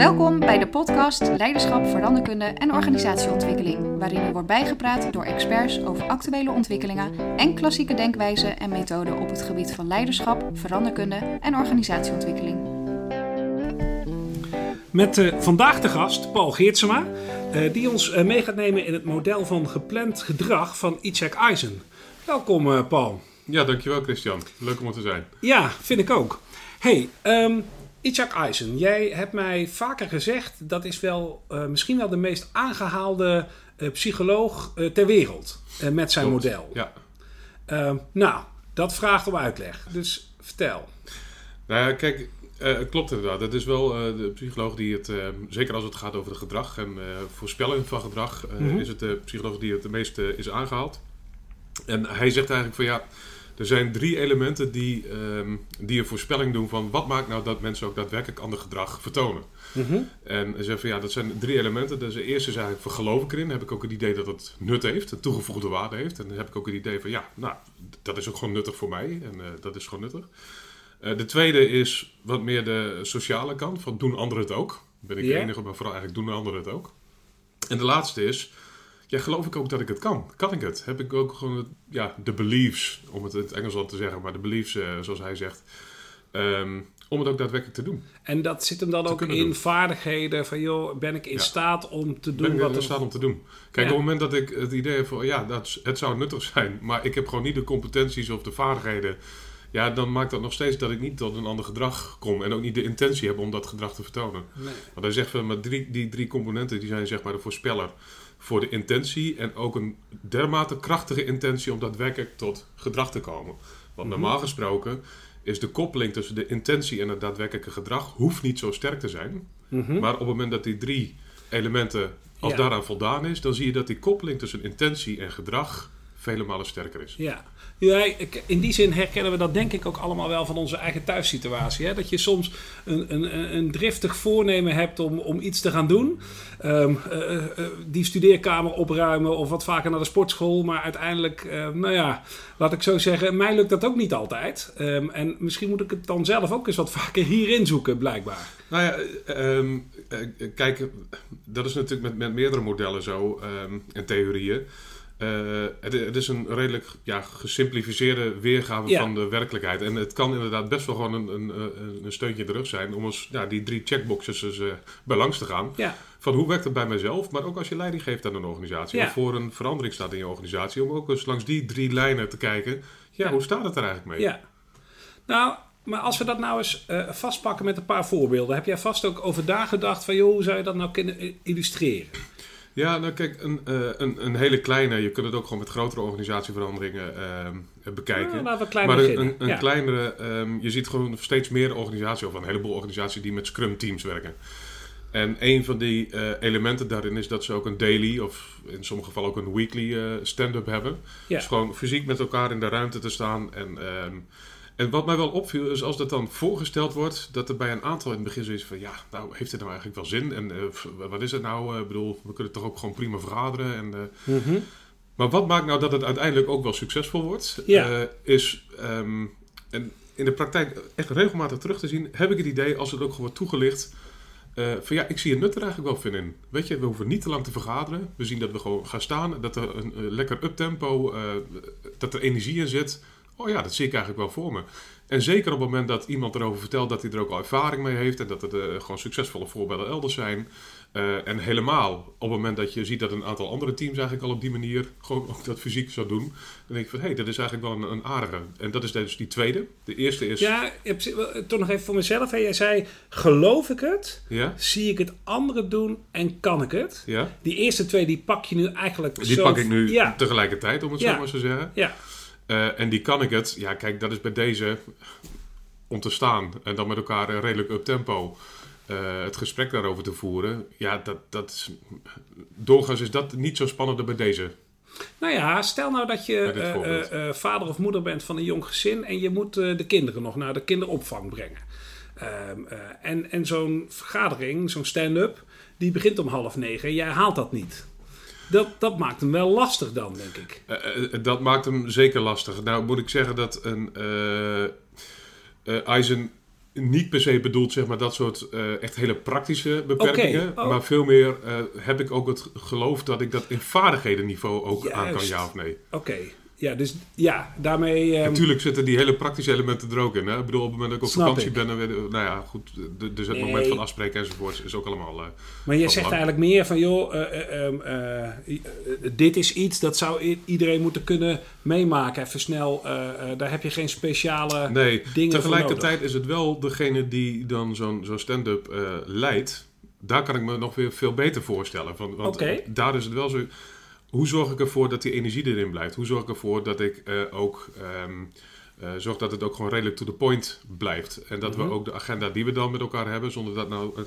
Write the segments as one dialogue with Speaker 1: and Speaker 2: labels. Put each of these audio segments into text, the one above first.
Speaker 1: Welkom bij de podcast Leiderschap, Veranderkunde en Organisatieontwikkeling, waarin u wordt bijgepraat door experts over actuele ontwikkelingen en klassieke denkwijzen en methoden op het gebied van leiderschap, veranderkunde en organisatieontwikkeling.
Speaker 2: Met uh, vandaag de gast Paul Geertsema, uh, die ons uh, mee gaat nemen in het model van gepland gedrag van Itzhak Eisen. Welkom Paul.
Speaker 3: Ja, dankjewel Christian. Leuk om er te zijn.
Speaker 2: Ja, vind ik ook. Hey, um, Itzhak Eisen, jij hebt mij vaker gezegd dat is wel uh, misschien wel de meest aangehaalde uh, psycholoog uh, ter wereld met zijn
Speaker 3: Klopt,
Speaker 2: model.
Speaker 3: Ja.
Speaker 2: Ehm, nou, dat vraagt om uitleg. Dus vertel.
Speaker 3: Nou ja, kijk, het klopt inderdaad. Het is wel de psycholoog die het, zeker als het gaat over het gedrag en voorspelling van gedrag, mm -hmm. is het de psycholoog die het de meeste is aangehaald. En hij zegt eigenlijk van ja. Er zijn drie elementen die, um, die een voorspelling doen van wat maakt nou dat mensen ook daadwerkelijk ander gedrag vertonen.
Speaker 2: Mm -hmm.
Speaker 3: En hij zegt van ja, dat zijn drie elementen. Dus de eerste is eigenlijk van geloof ik erin. Dan heb ik ook het idee dat het nut heeft, een toegevoegde waarde heeft. En dan heb ik ook het idee van ja, nou, dat is ook gewoon nuttig voor mij. En uh, dat is gewoon nuttig. Uh, de tweede is wat meer de sociale kant, van doen anderen het ook. Ben ik
Speaker 2: Ja.
Speaker 3: de enige, maar vooral eigenlijk doen anderen het ook. En de laatste is, ja, geloof ik ook dat ik het kan? Kan ik het? Heb ik ook gewoon het, ja, de beliefs, om het in het Engels al te zeggen, maar de beliefs, uh, zoals hij zegt, um, om het ook daadwerkelijk te doen.
Speaker 2: En dat zit hem dan ook in
Speaker 3: doen.
Speaker 2: vaardigheden van joh, ben ik in
Speaker 3: Ja.
Speaker 2: staat om te
Speaker 3: Ben
Speaker 2: doen
Speaker 3: ik
Speaker 2: wat
Speaker 3: in staat om te doen. Kijk,
Speaker 2: Ja.
Speaker 3: op het moment dat ik het idee heb van, ja, dat, het zou nuttig zijn, maar ik heb gewoon niet de competenties of de vaardigheden, ja, dan maakt dat nog steeds dat ik niet tot een ander gedrag kom en ook niet de intentie heb om dat gedrag te vertonen.
Speaker 2: Nee.
Speaker 3: Want hij zegt van, maar drie, die drie componenten, die zijn zeg maar de voorspeller voor de intentie en ook een dermate krachtige intentie om daadwerkelijk tot gedrag te komen. Want
Speaker 2: Mhm.
Speaker 3: normaal gesproken is de koppeling tussen de intentie en het daadwerkelijke gedrag hoeft niet zo sterk te zijn.
Speaker 2: Mhm.
Speaker 3: Maar op het moment dat die drie elementen, als
Speaker 2: Ja.
Speaker 3: daaraan voldaan is, dan zie je dat die koppeling tussen intentie en gedrag vele malen sterker is.
Speaker 2: Ja, ja in die zin herkennen we dat denk ik ook allemaal wel van onze eigen thuissituatie. Hè? Dat je soms een, een, een driftig voornemen hebt om, om iets te gaan doen. Ehm, eh, eh, eh, die studeerkamer opruimen of wat vaker naar de sportschool. Maar uiteindelijk, eh, nou ja, laat ik zo zeggen, mij lukt dat ook niet altijd. Ehm, en misschien moet ik het dan zelf ook eens wat vaker hierin zoeken, blijkbaar.
Speaker 3: Nou ja, ehm, kijk, dat is natuurlijk met, met meerdere modellen zo ehm, en theorieën. Eh, het, het is een redelijk ja, gesimplificeerde weergave
Speaker 2: Ja.
Speaker 3: van de werkelijkheid. En het kan inderdaad best wel gewoon een, een, een, steuntje in de rug zijn om eens ja, die drie checkboxes eens, eh, bij langs te gaan.
Speaker 2: Ja,
Speaker 3: Van hoe werkt het bij mijzelf, maar ook als je leiding geeft aan een organisatie. Of voor een verandering staat in je organisatie. Om ook eens langs die drie lijnen te kijken. Ja, hoe staat het er eigenlijk mee?
Speaker 2: ja. Nou, maar als we dat nou eens eh, vastpakken met een paar voorbeelden. Heb jij vast ook over nagedacht van, joh, hoe zou je dat nou kunnen illustreren?
Speaker 3: Ja, nou kijk, een, eh, een, een hele kleine, je kunt het ook gewoon met grotere organisatieveranderingen ehm, bekijken.
Speaker 2: Nou, klein
Speaker 3: maar een, een, een
Speaker 2: Ja.
Speaker 3: kleinere, ehm, je ziet gewoon steeds meer organisaties, of een heleboel organisaties die met Scrum teams werken. En een van die eh, elementen daarin is dat ze ook een daily, of in sommige gevallen ook een weekly eh, stand-up hebben.
Speaker 2: Ja.
Speaker 3: Dus gewoon fysiek met elkaar in de ruimte te staan. En, ehm, en wat mij wel opviel is als dat dan voorgesteld wordt, dat er bij een aantal in het begin zoiets van, ja, nou heeft het nou eigenlijk wel zin? En eh, wat is het nou? Eh, Ik bedoel, we kunnen toch ook gewoon prima vergaderen. En, eh,
Speaker 2: Mhm.
Speaker 3: maar wat maakt nou dat het uiteindelijk ook wel succesvol wordt?
Speaker 2: Ja.
Speaker 3: Is ehm, en in de praktijk echt regelmatig terug te zien, heb ik het idee als het ook gewoon wordt toegelicht. van ja, ik zie het nut er eigenlijk wel van in. Weet je, we hoeven niet te lang te vergaderen. We zien dat we gewoon gaan staan. Dat er een, lekker uptempo, dat er energie in zit. Oh ja, dat zie ik eigenlijk wel voor me. En zeker op het moment dat iemand erover vertelt dat hij er ook al ervaring mee heeft. En dat er eh, gewoon succesvolle voorbeelden elders zijn. Eh, en helemaal op het moment dat je ziet dat een aantal andere teams eigenlijk al op die manier gewoon ook dat fysiek zou doen. Dan denk ik van hé, hey, dat is eigenlijk wel een, een aardige. En dat is dus die tweede. De eerste is.
Speaker 2: Ja, eh, toch nog even voor mezelf. hè. Jij zei, geloof ik het?
Speaker 3: Ja?
Speaker 2: Zie ik het anderen doen en kan ik het?
Speaker 3: ja?
Speaker 2: Die eerste twee, die pak je nu eigenlijk
Speaker 3: Die
Speaker 2: zo-
Speaker 3: pak ik nu
Speaker 2: Ja,
Speaker 3: tegelijkertijd, om het zo maar zo te zeggen.
Speaker 2: ja.
Speaker 3: Eh, en die kan ik het. Ja, kijk, dat is bij deze om te staan en dan met elkaar eh, redelijk up tempo eh, het gesprek daarover te voeren. Ja, dat, dat is, doorgaans is dat niet zo spannend bij deze.
Speaker 2: Nou ja, stel nou dat je vader of moeder bent van een jong gezin en je moet de kinderen nog naar de kinderopvang brengen. Ehm, eh, en en zo'n vergadering, zo'n stand-up, die begint om half negen en jij haalt dat niet. Dat, dat maakt hem wel lastig dan, denk ik.
Speaker 3: Eh, eh, dat maakt hem zeker lastig. Nou moet ik zeggen dat een eh eh, Eisen niet per se bedoeld, zeg maar, dat soort eh, echt hele praktische beperkingen.
Speaker 2: Oh.
Speaker 3: Maar veel meer eh, heb ik ook het geloof dat ik dat in vaardighedenniveau ook aan kan, ja of nee.
Speaker 2: Oké, ja, dus ja, daarmee... ehm,
Speaker 3: Natuurlijk zitten die hele praktische elementen er ook in. Hè? Ik bedoel, op het moment dat ik op
Speaker 2: Snap
Speaker 3: vakantie
Speaker 2: ik.
Speaker 3: ben, dan nou ja, goed, dus het
Speaker 2: Nee.
Speaker 3: moment van afspreken enzovoorts is ook allemaal... eh,
Speaker 2: Maar je zegt
Speaker 3: belang.
Speaker 2: eigenlijk meer van, joh, eh, eh, ehm, eh, eh, dit is iets dat zou iedereen moeten kunnen meemaken. Even snel, daar heb je geen speciale
Speaker 3: nee,
Speaker 2: dingen
Speaker 3: tegelijkertijd is het wel degene die dan zo'n zo'n stand-up leidt. Daar kan ik me nog weer veel beter voorstellen. Want eh, daar is het wel zo... Hoe zorg ik ervoor dat die energie erin blijft? Hoe zorg ik ervoor dat ik eh, ook... eh, zorg dat het ook gewoon redelijk to the point blijft. En dat
Speaker 2: Mhm.
Speaker 3: we ook de agenda die we dan met elkaar hebben, zonder dat nou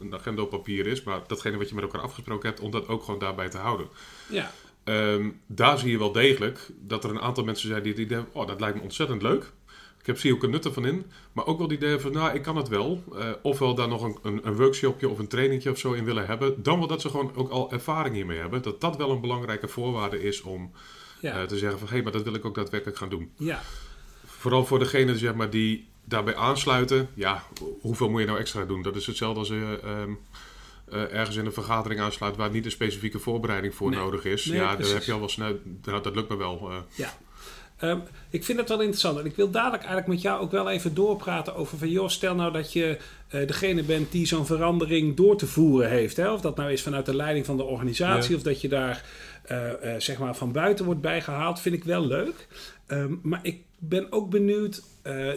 Speaker 3: een agenda op papier is, maar datgene wat je met elkaar afgesproken hebt, om dat ook gewoon daarbij te houden.
Speaker 2: Ja,
Speaker 3: Ehm, daar zie je wel degelijk dat er een aantal mensen zijn die die denken, oh, dat lijkt me ontzettend leuk. Ik heb, zie ook een nut ervan in. Maar ook wel die idee van, nou, ik kan het wel. Eh, ofwel daar nog een, een, een workshopje of een trainingje of zo in willen hebben. Dan wel dat ze gewoon ook al ervaring hiermee hebben. Dat dat wel een belangrijke voorwaarde is om
Speaker 2: ja,
Speaker 3: eh, te zeggen van, hé, hey, maar dat wil ik ook daadwerkelijk gaan doen.
Speaker 2: ja.
Speaker 3: Vooral voor degenen zeg maar, die daarbij aansluiten. Ja, hoeveel moet je nou extra doen? Dat is hetzelfde als je ehm, eh, ergens in een vergadering aansluit waar niet een specifieke voorbereiding voor
Speaker 2: Nee.
Speaker 3: nodig is.
Speaker 2: Nee,
Speaker 3: ja, dan heb je al wel snel. Nou, dat lukt me wel.
Speaker 2: Ja. Ehm, ik vind het wel interessant. En ik wil dadelijk eigenlijk met jou ook wel even doorpraten over van... joh, stel nou dat je eh, degene bent die zo'n verandering door te voeren heeft. Hè? Of dat nou is vanuit de leiding van de organisatie...
Speaker 3: Ja.
Speaker 2: of dat je daar eh, eh, zeg maar van buiten wordt bijgehaald. Vind ik wel leuk. Ehm, maar ik ben ook benieuwd...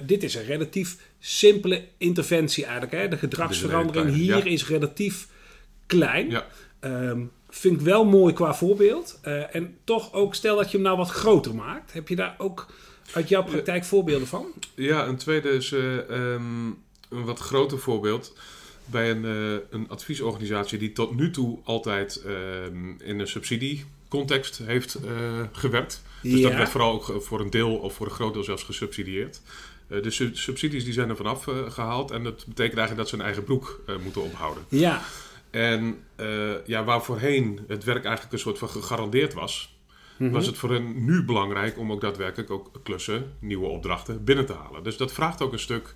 Speaker 2: dit is een relatief simpele interventie eigenlijk. Hè? De gedragsverandering hier is relatief klein.
Speaker 3: Ja.
Speaker 2: Ehm, vind ik wel mooi qua voorbeeld. Eh, en toch ook, stel dat je hem nou wat groter maakt. Heb je daar ook uit jouw praktijk voorbeelden van?
Speaker 3: Ja, een tweede is eh, ehm, een wat groter voorbeeld. Bij een, eh, een adviesorganisatie die tot nu toe altijd ehm, in een subsidiecontext heeft gewerkt. Dus dat werd vooral ook voor een deel of voor een groot deel zelfs gesubsidieerd. Eh, de su- subsidies die zijn er vanaf eh, gehaald en dat betekent eigenlijk dat ze hun eigen broek moeten ophouden.
Speaker 2: Ja,
Speaker 3: En eh, ja, waar voorheen het werk eigenlijk een soort van gegarandeerd was,
Speaker 2: Mhm.
Speaker 3: was het voor hen nu belangrijk om ook daadwerkelijk ook klussen, nieuwe opdrachten binnen te halen. Dus dat vraagt ook een stuk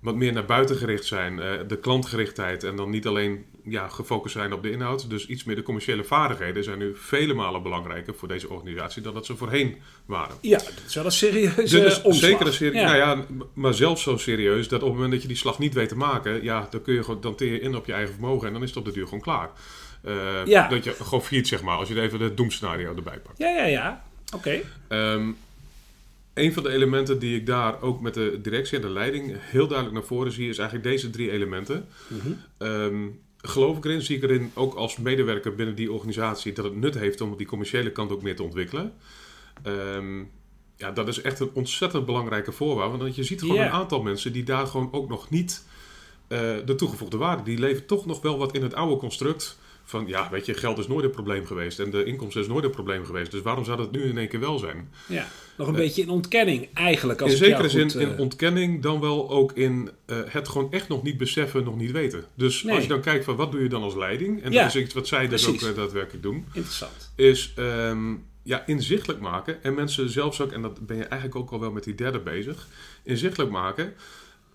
Speaker 3: wat meer naar buiten gericht zijn, eh, de klantgerichtheid en dan niet alleen ja, gefocust zijn op de inhoud. Dus iets meer de commerciële vaardigheden zijn nu vele malen belangrijker voor deze organisatie dan dat ze voorheen waren.
Speaker 2: ja, dat is wel een serieuze
Speaker 3: is
Speaker 2: omslag.
Speaker 3: zeker een serie.
Speaker 2: Ja.
Speaker 3: Nou ja, maar zelfs zo serieus dat op het moment dat je die slag niet weet te maken, ja, dan kun je gewoon dan teer je in op je eigen vermogen en dan is het op de duur gewoon klaar. Eh,
Speaker 2: Ja.
Speaker 3: Dat je gewoon failliet, zeg maar, als je even het doemscenario erbij pakt.
Speaker 2: ja, ja, ja. Oké.
Speaker 3: Ehm, een van de elementen die ik daar ook met de directie en de leiding heel duidelijk naar voren zie, is eigenlijk deze drie elementen. Ehm, geloof ik erin, zie ik erin ook als medewerker binnen die organisatie dat het nut heeft om die commerciële kant ook meer te ontwikkelen. Ehm, ja, dat is echt een ontzettend belangrijke voorwaarde. Want je ziet gewoon een aantal mensen die daar gewoon ook nog niet eh, de toegevoegde waarde. Die leven toch nog wel wat in het oude construct. Van ja, weet je, geld is nooit een probleem geweest. En de inkomsten is nooit een probleem geweest. Dus waarom zou dat nu in één keer wel zijn?
Speaker 2: Ja, nog een beetje in ontkenning eigenlijk. Als
Speaker 3: in zekere zin in
Speaker 2: eh,
Speaker 3: ontkenning, dan wel ook in eh, het gewoon echt nog niet beseffen, nog niet weten. Dus
Speaker 2: Nee.
Speaker 3: als je dan kijkt van wat doe je dan als leiding, en
Speaker 2: Ja,
Speaker 3: dat is iets wat zij dus ook eh, daadwerkelijk doen,
Speaker 2: Interessant.
Speaker 3: is ehm, ja, inzichtelijk maken. En mensen zelfs ook, en dat ben je eigenlijk ook al wel met die derde bezig, inzichtelijk maken.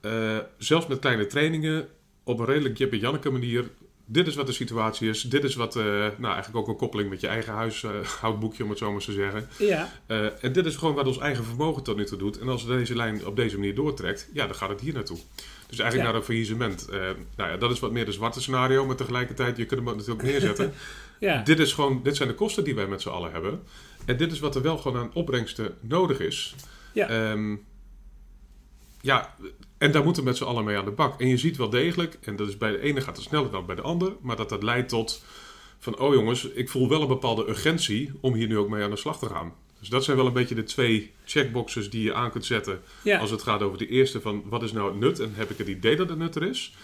Speaker 3: eh, zelfs met kleine trainingen, op een redelijk Jip en Janneke manier. Dit is wat de situatie is. Dit is wat, eh, nou eigenlijk ook een koppeling met je eigen huishoudboekje, om het zo maar te zeggen.
Speaker 2: Ja,
Speaker 3: Eh, en dit is gewoon wat ons eigen vermogen tot nu toe doet. En als deze lijn op deze manier doortrekt, ja, dan gaat het hier naartoe. Dus eigenlijk
Speaker 2: Ja.
Speaker 3: naar een faillissement. Eh, nou ja, dat is wat meer de zwarte scenario, maar tegelijkertijd, je kunt hem natuurlijk neerzetten.
Speaker 2: ja.
Speaker 3: dit, is gewoon, dit zijn de kosten die wij met z'n allen hebben. En dit is wat er wel gewoon aan opbrengsten nodig is.
Speaker 2: Ja.
Speaker 3: Ehm, ja, en daar moeten we met z'n allen mee aan de bak. En je ziet wel degelijk, en dat is bij de ene gaat het sneller dan bij de ander, maar dat dat leidt tot van, oh jongens, ik voel wel een bepaalde urgentie om hier nu ook mee aan de slag te gaan. Dus dat zijn wel een beetje de twee checkboxes die je aan kunt zetten
Speaker 2: ja.
Speaker 3: als het gaat over de eerste van wat is nou het nut en heb ik het idee dat het nut er is.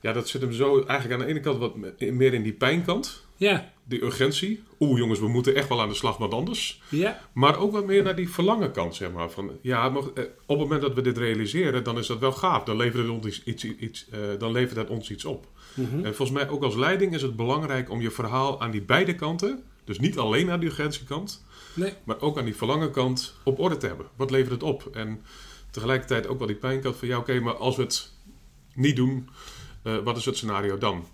Speaker 3: Ja, dat zit hem zo eigenlijk aan de ene kant wat me- meer in die pijnkant,
Speaker 2: ja.
Speaker 3: die urgentie. Oeh jongens, we moeten echt wel aan de slag, wat anders.
Speaker 2: ja.
Speaker 3: Maar ook wat meer naar die verlangenkant, zeg maar. Van, ja, maar, eh, op het moment dat we dit realiseren, dan is dat wel gaaf. Dan levert het ons iets, iets, eh, dan levert het ons iets op.
Speaker 2: Mhm.
Speaker 3: En volgens mij ook als leiding is het belangrijk om je verhaal aan die beide kanten, dus niet alleen aan die urgentiekant,
Speaker 2: Nee.
Speaker 3: maar ook aan die verlangenkant op orde te hebben. Wat levert het op? En tegelijkertijd ook wel die pijnkant van ja, oké, maar als we het niet doen, eh, wat is het scenario dan?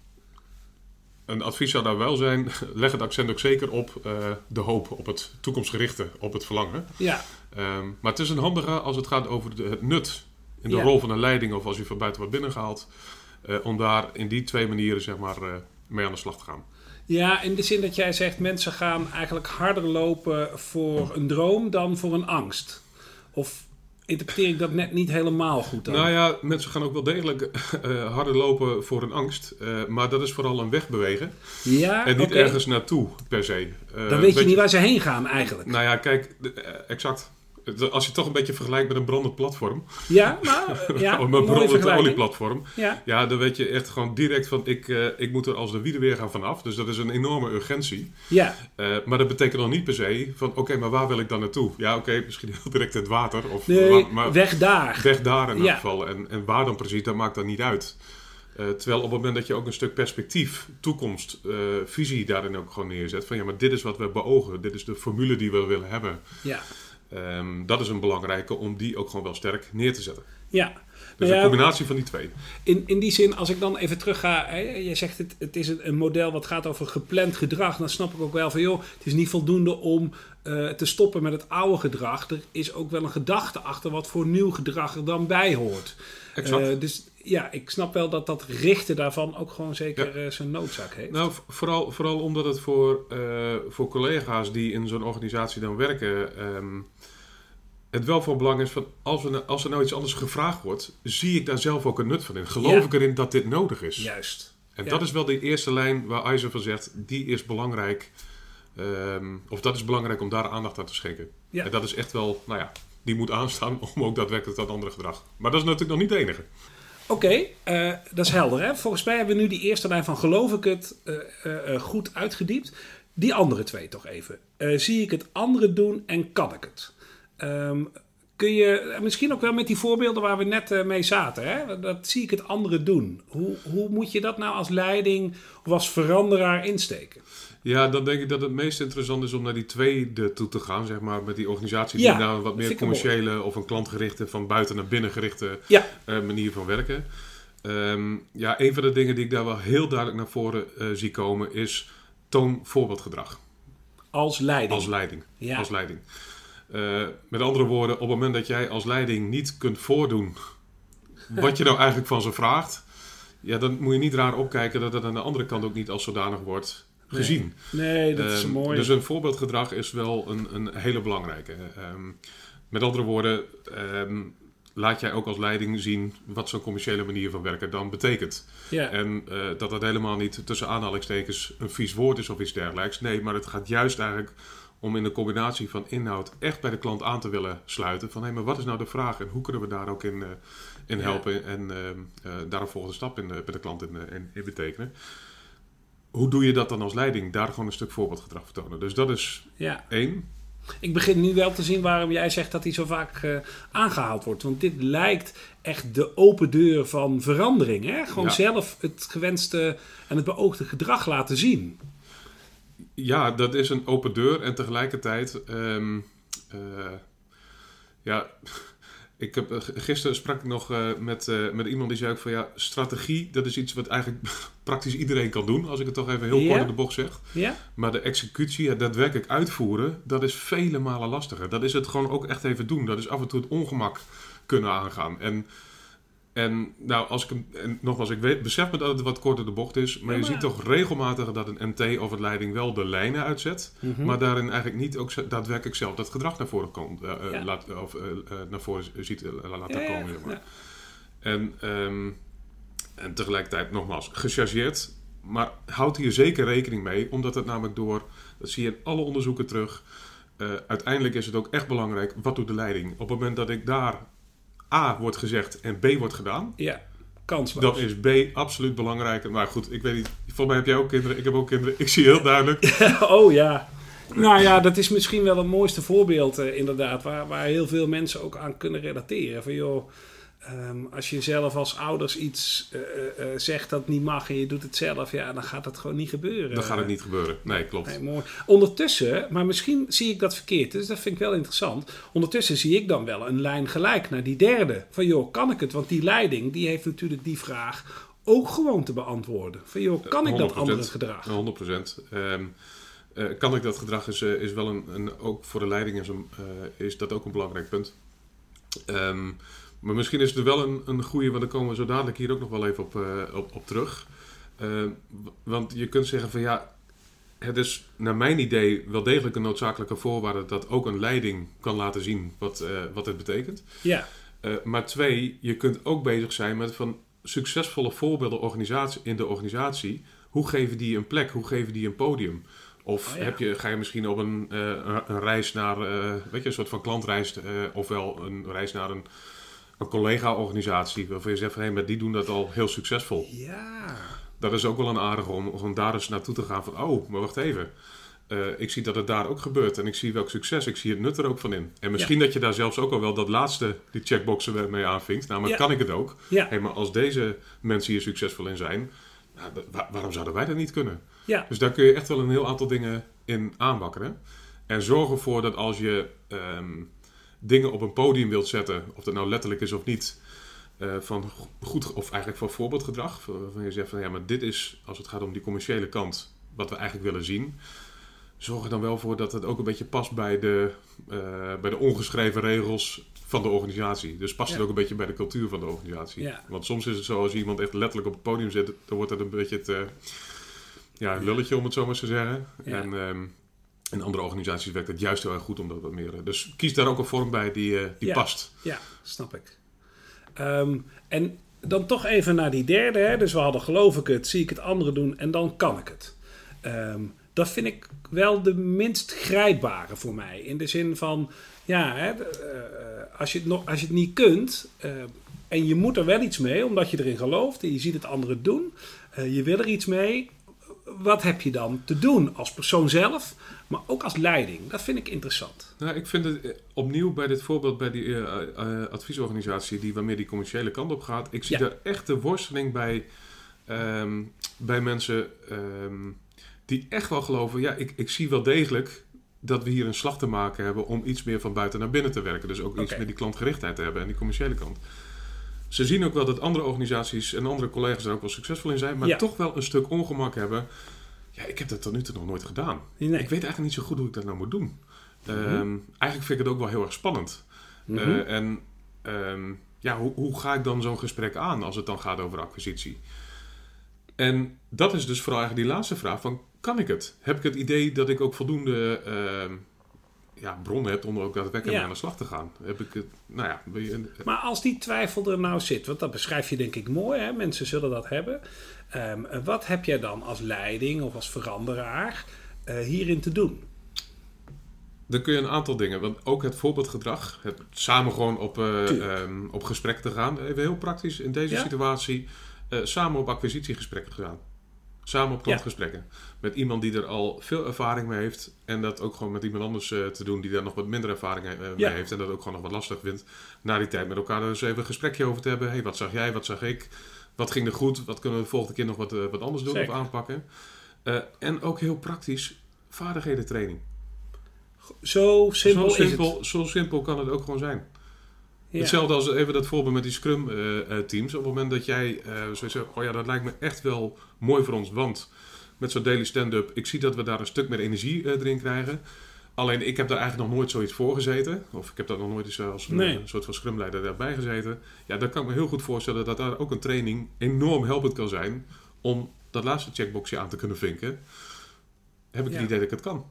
Speaker 3: Een advies zou daar wel zijn, leg het accent ook zeker op eh, de hoop, op het toekomstgerichte, op het verlangen.
Speaker 2: Ja,
Speaker 3: Ehm, maar het is een handige als het gaat over de, het nut in de
Speaker 2: Ja.
Speaker 3: rol van een leiding of als je van buiten wordt binnengehaald, eh, om daar in die twee manieren zeg maar, mee aan de slag te gaan.
Speaker 2: Ja, in de zin dat jij zegt mensen gaan eigenlijk harder lopen voor een droom dan voor een angst. Of interpreteer ik dat net niet helemaal goed dan?
Speaker 3: Nou ja, mensen gaan ook wel degelijk eh, harder lopen voor een angst, eh, maar dat is vooral een weg bewegen
Speaker 2: ja,
Speaker 3: en niet ergens naartoe per se. Eh,
Speaker 2: Dan weet je niet waar ze heen gaan eigenlijk.
Speaker 3: Nou ja, kijk, exact. Als je toch een beetje vergelijkt met een brandend platform,
Speaker 2: Ja, nou, eh, ja, een
Speaker 3: brandend olieplatform,
Speaker 2: Ja,
Speaker 3: ja, dan weet je echt gewoon direct van ik, eh, ik moet er als de wielen weer gaan vanaf. Dus dat is een enorme urgentie.
Speaker 2: ja,
Speaker 3: Eh, maar dat betekent nog niet per se van oké, maar waar wil ik dan naartoe? Ja, oké, misschien heel direct het water of
Speaker 2: nee,
Speaker 3: maar, maar
Speaker 2: weg daar.
Speaker 3: weg daar in ieder geval. En, en waar dan precies, dat maakt dan niet uit. Eh, terwijl op het moment dat je ook een stuk perspectief, toekomst, visie daarin ook gewoon neerzet. Van ja, maar dit is wat we beogen. Dit is de formule die we willen hebben.
Speaker 2: Ja,
Speaker 3: Ehm, dat is een belangrijke om die ook gewoon wel sterk neer te zetten.
Speaker 2: ja.
Speaker 3: Dus
Speaker 2: Nou
Speaker 3: een combinatie van die twee.
Speaker 2: In, in die zin, als ik dan even terug ga, hè, je zegt het, het is een, een model wat gaat over gepland gedrag. Dan snap ik ook wel van, joh, het is niet voldoende om eh, te stoppen met het oude gedrag. Er is ook wel een gedachte achter wat voor nieuw gedrag er dan bij hoort.
Speaker 3: Exact.
Speaker 2: Eh, dus ja, ik snap wel dat dat richten daarvan ook gewoon zeker eh, zijn noodzaak heeft.
Speaker 3: Nou, vooral, vooral omdat het voor, eh, voor collega's die in zo'n organisatie dan werken, ehm, het wel van belang is van als, we, als er nou iets anders gevraagd wordt, zie ik daar zelf ook een nut van in. Geloof
Speaker 2: Ja.
Speaker 3: ik erin dat dit nodig is.
Speaker 2: Juist.
Speaker 3: En
Speaker 2: Ja.
Speaker 3: dat is wel de eerste lijn waar Eisen van zegt, die is belangrijk. ehm, of dat is belangrijk om daar aandacht aan te schenken.
Speaker 2: Ja.
Speaker 3: En dat is echt wel, nou ja, die moet aanstaan om ook daadwerkelijk dat andere gedrag. Maar dat is natuurlijk nog niet de enige.
Speaker 2: Oké, eh, dat is helder. Hè? Volgens mij hebben we nu die eerste lijn van geloof ik het eh, eh, goed uitgediept. Die andere twee toch even. Zie ik het andere doen en kan ik het? Ehm, kun je misschien ook wel met die voorbeelden waar we net eh, mee zaten. Hè? Dat zie ik het andere doen. Hoe, hoe moet je dat nou als leiding of als veranderaar insteken?
Speaker 3: Ja, dan denk ik dat het meest interessant is om naar die tweede toe te gaan, zeg maar, met die organisaties
Speaker 2: Ja,
Speaker 3: die nou een wat meer commerciële of een klantgerichte, van buiten naar binnen gerichte
Speaker 2: Ja,
Speaker 3: eh, manier van werken. Ehm, ja, een van de dingen die ik daar wel heel duidelijk naar voren eh, zie komen is toon voorbeeldgedrag
Speaker 2: als leiding.
Speaker 3: als leiding.
Speaker 2: Ja.
Speaker 3: Als leiding. Eh, met andere woorden, op het moment dat jij als leiding niet kunt voordoen wat je nou eigenlijk van ze vraagt, ja, dan moet je niet raar opkijken dat het aan de andere kant ook niet als zodanig wordt gezien.
Speaker 2: Nee, dat is
Speaker 3: Ehm,
Speaker 2: mooi.
Speaker 3: Dus een voorbeeldgedrag is wel een, een hele belangrijke. Ehm, met andere woorden, ehm, laat jij ook als leiding zien wat zo'n commerciële manier van werken dan betekent.
Speaker 2: ja.
Speaker 3: En eh, dat dat helemaal niet tussen aanhalingstekens een vies woord is of iets dergelijks. Nee, maar het gaat juist eigenlijk om in de combinatie van inhoud echt bij de klant aan te willen sluiten. Van hé, maar wat is nou de vraag en hoe kunnen we daar ook in, eh, in
Speaker 2: Ja.
Speaker 3: helpen en ehm, eh, daar een volgende stap in, eh, bij de klant in, eh, in, in betekenen. Hoe doe je dat dan als leiding? Daar gewoon een stuk voorbeeldgedrag vertonen. Dus dat is
Speaker 2: ja.
Speaker 3: één.
Speaker 2: Ik begin nu wel te zien waarom jij zegt dat hij zo vaak eh, aangehaald wordt. Want dit lijkt echt de open deur van verandering. Hè? Gewoon
Speaker 3: Ja.
Speaker 2: zelf het gewenste en het beoogde gedrag laten zien.
Speaker 3: Ja, dat is een open deur en tegelijkertijd, ehm, eh, ja, ik heb, eh, gisteren sprak ik nog eh, met, met iemand die zei ook van ja, strategie, dat is iets wat eigenlijk praktisch iedereen kan doen, als ik het toch even heel kort in de bocht zeg.
Speaker 2: Ja?
Speaker 3: Maar de executie, het daadwerkelijk uitvoeren, dat is vele malen lastiger. Dat is het gewoon ook echt even doen. Dat is af en toe het ongemak kunnen aangaan. En, en nou, als ik hem, en nogmaals, ik weet, besef me dat het wat korter de bocht is. Maar,
Speaker 2: Ja,
Speaker 3: je ziet toch regelmatig dat een MT of het leiding wel de lijnen uitzet.
Speaker 2: Mhm.
Speaker 3: Maar daarin eigenlijk niet ook daadwerkelijk zelf dat gedrag naar voren komt. eh, eh,
Speaker 2: Ja.
Speaker 3: laat, of eh, naar voren ziet laten
Speaker 2: Ja, ja,
Speaker 3: komen. Zeg maar.
Speaker 2: ja.
Speaker 3: En, en tegelijkertijd nogmaals, gechargeerd. Maar houd hier zeker rekening mee, omdat het namelijk door, dat zie je in alle onderzoeken terug. uiteindelijk is het ook echt belangrijk, wat doet de leiding? Op het moment dat ik daar A wordt gezegd en B wordt gedaan,
Speaker 2: Ja, kansloos.
Speaker 3: dan is B absoluut belangrijker. Maar goed, ik weet niet, volgens mij heb jij ook kinderen, ik heb ook kinderen. Ik zie heel duidelijk,
Speaker 2: oh ja. Nou ja, dat is misschien wel het mooiste voorbeeld eh, inderdaad. Waar, waar heel veel mensen ook aan kunnen relateren. Van joh, Ehm, als je zelf als ouders iets eh, eh, eh, zegt dat niet mag en je doet het zelf, ja, dan gaat dat gewoon niet gebeuren.
Speaker 3: Dan gaat het niet gebeuren. Nee, klopt.
Speaker 2: Nee, mooi. Ondertussen, maar misschien zie ik dat verkeerd, dus dat vind ik wel interessant. Ondertussen zie ik dan wel een lijn gelijk naar die derde. Van joh, kan ik het? Want die leiding, die heeft natuurlijk die vraag ook gewoon te beantwoorden. Van joh, kan ik dat
Speaker 3: 100%.
Speaker 2: andere gedrag?
Speaker 3: 100 procent. Ehm, eh, kan ik dat gedrag is, is wel een, een ook voor de leiding is, een, is dat ook een belangrijk punt. Ehm, maar misschien is er wel een, een goede, want daar komen we zo dadelijk hier ook nog wel even op, eh, op, op terug. W- want je kunt zeggen van ja, het is naar mijn idee wel degelijk een noodzakelijke voorwaarde dat ook een leiding kan laten zien wat, eh, wat het betekent.
Speaker 2: Ja,
Speaker 3: Eh, maar twee, je kunt ook bezig zijn met van succesvolle voorbeelden organisatie, in de organisatie. Hoe geven die een plek? Hoe geven die een podium? Of
Speaker 2: Oh ja.
Speaker 3: heb je, ga je misschien op een, eh, een- reis naar, eh, weet je, een soort van klantreis, eh, ofwel een reis naar een, een collega-organisatie waarvan je zegt van hé, maar die doen dat al heel succesvol.
Speaker 2: ja.
Speaker 3: Dat is ook wel een aardige om, om daar eens naartoe te gaan van, oh, maar wacht even. Eh, ik zie dat het daar ook gebeurt en ik zie welk succes, ik zie het nut er ook van in. En misschien dat je daar zelfs ook al wel dat laatste, die checkboxen mee aanvinkt. Namelijk,
Speaker 2: Ja.
Speaker 3: kan ik het ook?
Speaker 2: Ja,
Speaker 3: Hé, maar als deze mensen hier succesvol in zijn, nou, waarom zouden wij dat niet kunnen?
Speaker 2: ja.
Speaker 3: Dus daar kun je echt wel een heel aantal dingen in aanwakkeren. En zorg ervoor dat als je ehm, dingen op een podium wilt zetten, of dat nou letterlijk is of niet, eh, van go- goed of eigenlijk van voorbeeldgedrag. Waarvan je zegt van ja, maar dit is, als het gaat om die commerciële kant, wat we eigenlijk willen zien. Zorg er dan wel voor dat het ook een beetje past bij de, eh, bij de ongeschreven regels van de organisatie. Dus past het ook een beetje bij de cultuur van de organisatie.
Speaker 2: Ja.
Speaker 3: Want soms is het zo, als iemand echt letterlijk op het podium zit, dan wordt het een beetje het eh, ja, lulletje, om het zo maar eens te zeggen.
Speaker 2: Ja.
Speaker 3: En ehm, in andere organisaties werkt het juist heel erg goed om dat wat meer. eh, Dus kies daar ook een vorm bij die, eh, die
Speaker 2: Ja.
Speaker 3: past.
Speaker 2: Ja, snap ik. Ehm, en dan toch even naar die derde. Hè? Dus we hadden geloof ik het, zie ik het andere doen en dan kan ik het. Ehm, dat vind ik wel de minst grijpbare voor mij. In de zin van, ja, hè, eh, als, je het nog, als je het niet kunt en je moet er wel iets mee omdat je erin gelooft en je ziet het anderen doen, je wil er iets mee. Wat heb je dan te doen als persoon zelf, maar ook als leiding? Dat vind ik interessant.
Speaker 3: Nou, ik vind het eh, opnieuw bij dit voorbeeld bij die eh, eh, adviesorganisatie die waarmee die commerciële kant op gaat. Ik zie
Speaker 2: Ja.
Speaker 3: daar echt de worsteling bij, ehm, bij mensen ehm, die echt wel geloven. Ja, ik, ik zie wel degelijk dat we hier een slag te maken hebben om iets meer van buiten naar binnen te werken. Dus ook iets meer die klantgerichtheid te hebben en die commerciële kant. Ze zien ook wel dat andere organisaties en andere collega's er ook wel succesvol in zijn, maar
Speaker 2: Ja.
Speaker 3: toch wel een stuk ongemak hebben. Ja, ik heb dat tot nu toe nog nooit gedaan.
Speaker 2: Nee.
Speaker 3: Ik weet eigenlijk niet zo goed hoe ik dat nou moet doen. Ehm, eigenlijk vind ik het ook wel heel erg spannend.
Speaker 2: Mhm.
Speaker 3: Eh, en ehm, ja, hoe, hoe ga ik dan zo'n gesprek aan als het dan gaat over acquisitie? En dat is dus vooral eigenlijk die laatste vraag van, kan ik het? Heb ik het idee dat ik ook voldoende ehm, ja, bronnen heb om er ook daadwerkelijk
Speaker 2: Ja.
Speaker 3: aan de slag te gaan? Heb ik het, nou ja, je-
Speaker 2: Maar als die twijfel er nou zit, want dat beschrijf je denk ik mooi, hè? mensen zullen dat hebben. Ehm, wat heb jij dan als leiding of als veranderaar eh, hierin te doen?
Speaker 3: Dan kun je een aantal dingen, want ook het voorbeeldgedrag, het samen gewoon op, eh, ehm, op gesprek te gaan. Even heel praktisch in deze
Speaker 2: Ja.
Speaker 3: situatie, eh, samen op acquisitiegesprekken te gaan. Samen op klantgesprekken. Met iemand die er al veel ervaring mee heeft. En dat ook gewoon met iemand anders eh, te doen die daar nog wat minder ervaring eh, mee
Speaker 2: Ja.
Speaker 3: heeft. En dat ook gewoon nog wat lastig vindt. Na die tijd met elkaar er eens even een gesprekje over te hebben. hey, wat zag jij, wat zag ik? Wat ging er goed? Wat kunnen we de volgende keer nog wat, eh, wat anders doen
Speaker 2: Zeker.
Speaker 3: of aanpakken? En ook heel praktisch, vaardigheden training.
Speaker 2: Zo simpel,
Speaker 3: zo,
Speaker 2: is
Speaker 3: simpel, zo simpel kan het ook gewoon zijn.
Speaker 2: Ja.
Speaker 3: Hetzelfde als even dat voorbeeld met die Scrum-teams. Op het moment dat jij eh zo zegt, oh ja, dat lijkt me echt wel mooi voor ons. Want met zo'n daily stand-up, ik zie dat we daar een stuk meer energie erin krijgen. Alleen ik heb daar eigenlijk nog nooit zoiets voor gezeten. Of ik heb daar nog nooit eens als een,
Speaker 2: Nee.
Speaker 3: soort van scrumleider daarbij gezeten. Ja, dan kan ik me heel goed voorstellen dat daar ook een training enorm helpend kan zijn. Om dat laatste checkboxje aan te kunnen vinken. Heb ik
Speaker 2: Ja.
Speaker 3: het idee dat ik het kan.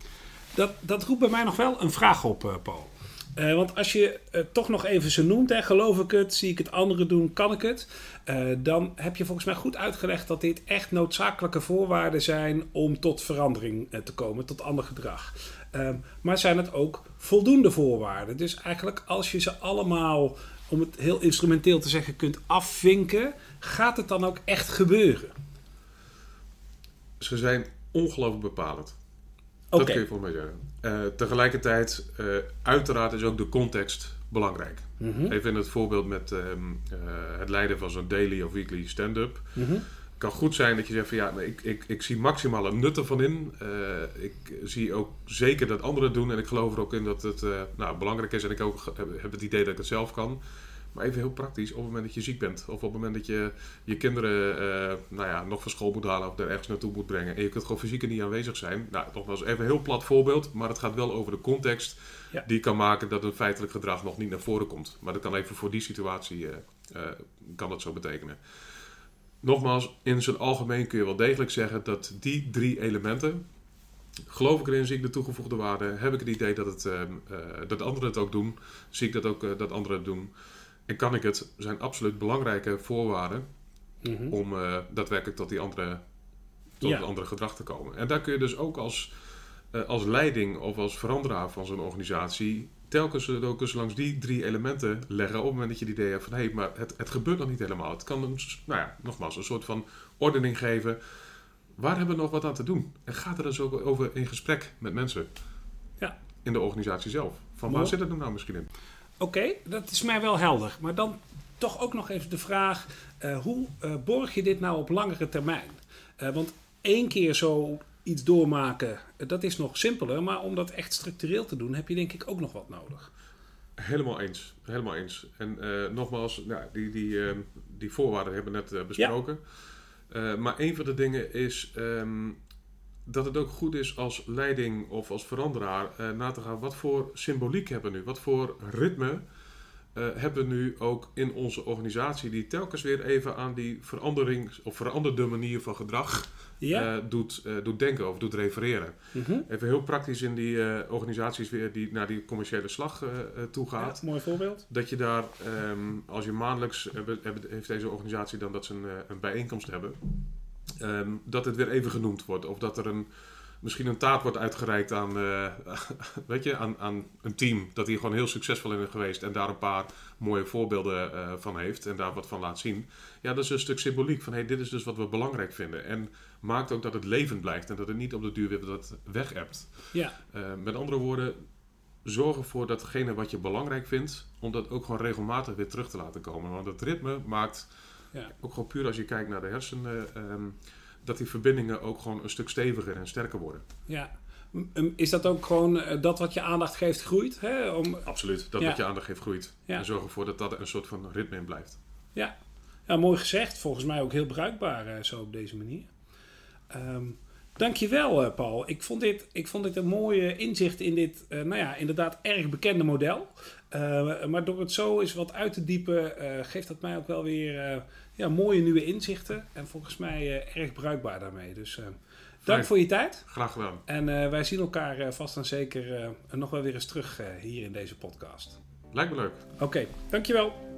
Speaker 2: Dat, dat roept bij mij nog wel een vraag op, Paul. Eh, want als je het toch nog even zo noemt, hè, geloof ik het, zie ik het andere doen, kan ik het. eh, dan heb je volgens mij goed uitgelegd dat dit echt noodzakelijke voorwaarden zijn om tot verandering eh, te komen, tot ander gedrag. Ehm, maar zijn het ook voldoende voorwaarden? Dus eigenlijk als je ze allemaal, om het heel instrumenteel te zeggen, kunt afvinken, gaat het dan ook echt gebeuren?
Speaker 3: Ze zijn ongelooflijk bepalend. Dat kun je voor mij zeggen. Eh, tegelijkertijd, eh, uiteraard is ook de context belangrijk.
Speaker 2: Mhm.
Speaker 3: Even in het voorbeeld met ehm, eh, het leiden van zo'n daily of weekly stand-up. Het kan goed zijn dat je zegt van ja, ik, ik, ik zie maximaal een nut ervan in. Ik zie ook zeker dat anderen het doen en ik geloof er ook in dat het nou, belangrijk is. En ik ook heb het idee dat ik het zelf kan. Maar even heel praktisch, op het moment dat je ziek bent of op het moment dat je je kinderen eh, nou ja, nog van school moet halen of er ergens naartoe moet brengen en je kunt gewoon fysiek niet aanwezig zijn. Nou, nogmaals even een heel plat voorbeeld, maar het gaat wel over de context
Speaker 2: Ja.
Speaker 3: die kan maken dat een feitelijk gedrag nog niet naar voren komt. Maar dat kan even voor die situatie eh, eh, kan dat zo betekenen. Nogmaals, in zijn algemeen kun je wel degelijk zeggen dat die drie elementen, geloof ik erin, zie ik de toegevoegde waarde, heb ik het idee dat, het, ehm, eh, dat anderen het ook doen, zie ik dat ook dat anderen het doen. En kan ik het, zijn absoluut belangrijke voorwaarden
Speaker 2: Mhm.
Speaker 3: om eh, daadwerkelijk tot die andere, tot
Speaker 2: Ja.
Speaker 3: het andere gedrag te komen. En daar kun je dus ook als, eh, als leiding of als veranderaar van zo'n organisatie telkens ook eens langs die drie elementen leggen op het moment dat je het idee hebt van hé, hey, maar het, het gebeurt nog niet helemaal. Het kan nou ja, nogmaals, een soort van ordening geven. Waar hebben we nog wat aan te doen? En gaat er dus ook over in gesprek met mensen
Speaker 2: Ja.
Speaker 3: in de organisatie zelf. Van waar zit het nou misschien in?
Speaker 2: Oké, dat is mij wel helder. Maar dan toch ook nog even de vraag: eh, hoe eh, borg je dit nou op langere termijn? Eh, want één keer zo iets doormaken, dat is nog simpeler. Maar om dat echt structureel te doen, heb je denk ik ook nog wat nodig.
Speaker 3: Helemaal eens. Helemaal eens. En nogmaals, nou, die, die, ehm, die voorwaarden hebben we net besproken. Maar een van de dingen is ehm, dat het ook goed is als leiding of als veranderaar eh, na te gaan. Wat voor symboliek hebben we nu? Wat voor ritme eh, hebben we nu ook in onze organisatie die telkens weer even aan die verandering of veranderde manier van gedrag
Speaker 2: Ja.
Speaker 3: eh, doet, doet denken of doet refereren.
Speaker 2: Mhm.
Speaker 3: Even heel praktisch in die organisaties weer die naar die commerciële slag toe
Speaker 2: Ja,
Speaker 3: gaat.
Speaker 2: mooi voorbeeld.
Speaker 3: Dat je daar, ehm, als je maandelijks, heeft deze organisatie dan dat ze een, een bijeenkomst hebben, ehm, dat het weer even genoemd wordt. Of dat er een, misschien een taart wordt uitgereikt aan, eh, weet je, aan, aan een team dat hier gewoon heel succesvol in is geweest en daar een paar mooie voorbeelden eh, van heeft en daar wat van laat zien. Ja, dat is een stuk symboliek van hey, dit is dus wat we belangrijk vinden. En maakt ook dat het levend blijft en dat het niet op de duur weer dat weg hebt.
Speaker 2: Ja,
Speaker 3: Eh, met andere woorden, zorg ervoor dat degene wat je belangrijk vindt, om dat ook gewoon regelmatig weer terug te laten komen. Want het ritme maakt,
Speaker 2: Ja.
Speaker 3: ook gewoon puur als je kijkt naar de hersenen, ehm, dat die verbindingen ook gewoon een stuk steviger en sterker worden.
Speaker 2: ja. Is dat ook gewoon eh, dat wat je aandacht geeft groeit? Hè? Om,
Speaker 3: Absoluut, dat
Speaker 2: Ja.
Speaker 3: wat je aandacht geeft groeit.
Speaker 2: Ja.
Speaker 3: En zorg ervoor dat dat een soort van ritme in blijft.
Speaker 2: Ja. ja, mooi gezegd. Volgens mij ook heel bruikbaar eh, zo op deze manier. Ehm dankjewel, eh Paul. Ik vond, dit, ik vond dit een mooie inzicht in dit, eh, nou ja, inderdaad erg bekende model. Eh, maar door het zo eens wat uit te diepen, geeft dat mij ook wel weer ja, mooie nieuwe inzichten. En volgens mij erg bruikbaar daarmee. Dus dank
Speaker 3: Fijn.
Speaker 2: voor je tijd.
Speaker 3: Graag gedaan.
Speaker 2: En wij zien elkaar vast en zeker nog wel weer eens terug hier in deze podcast.
Speaker 3: Lijkt me leuk.
Speaker 2: Oké, dankjewel.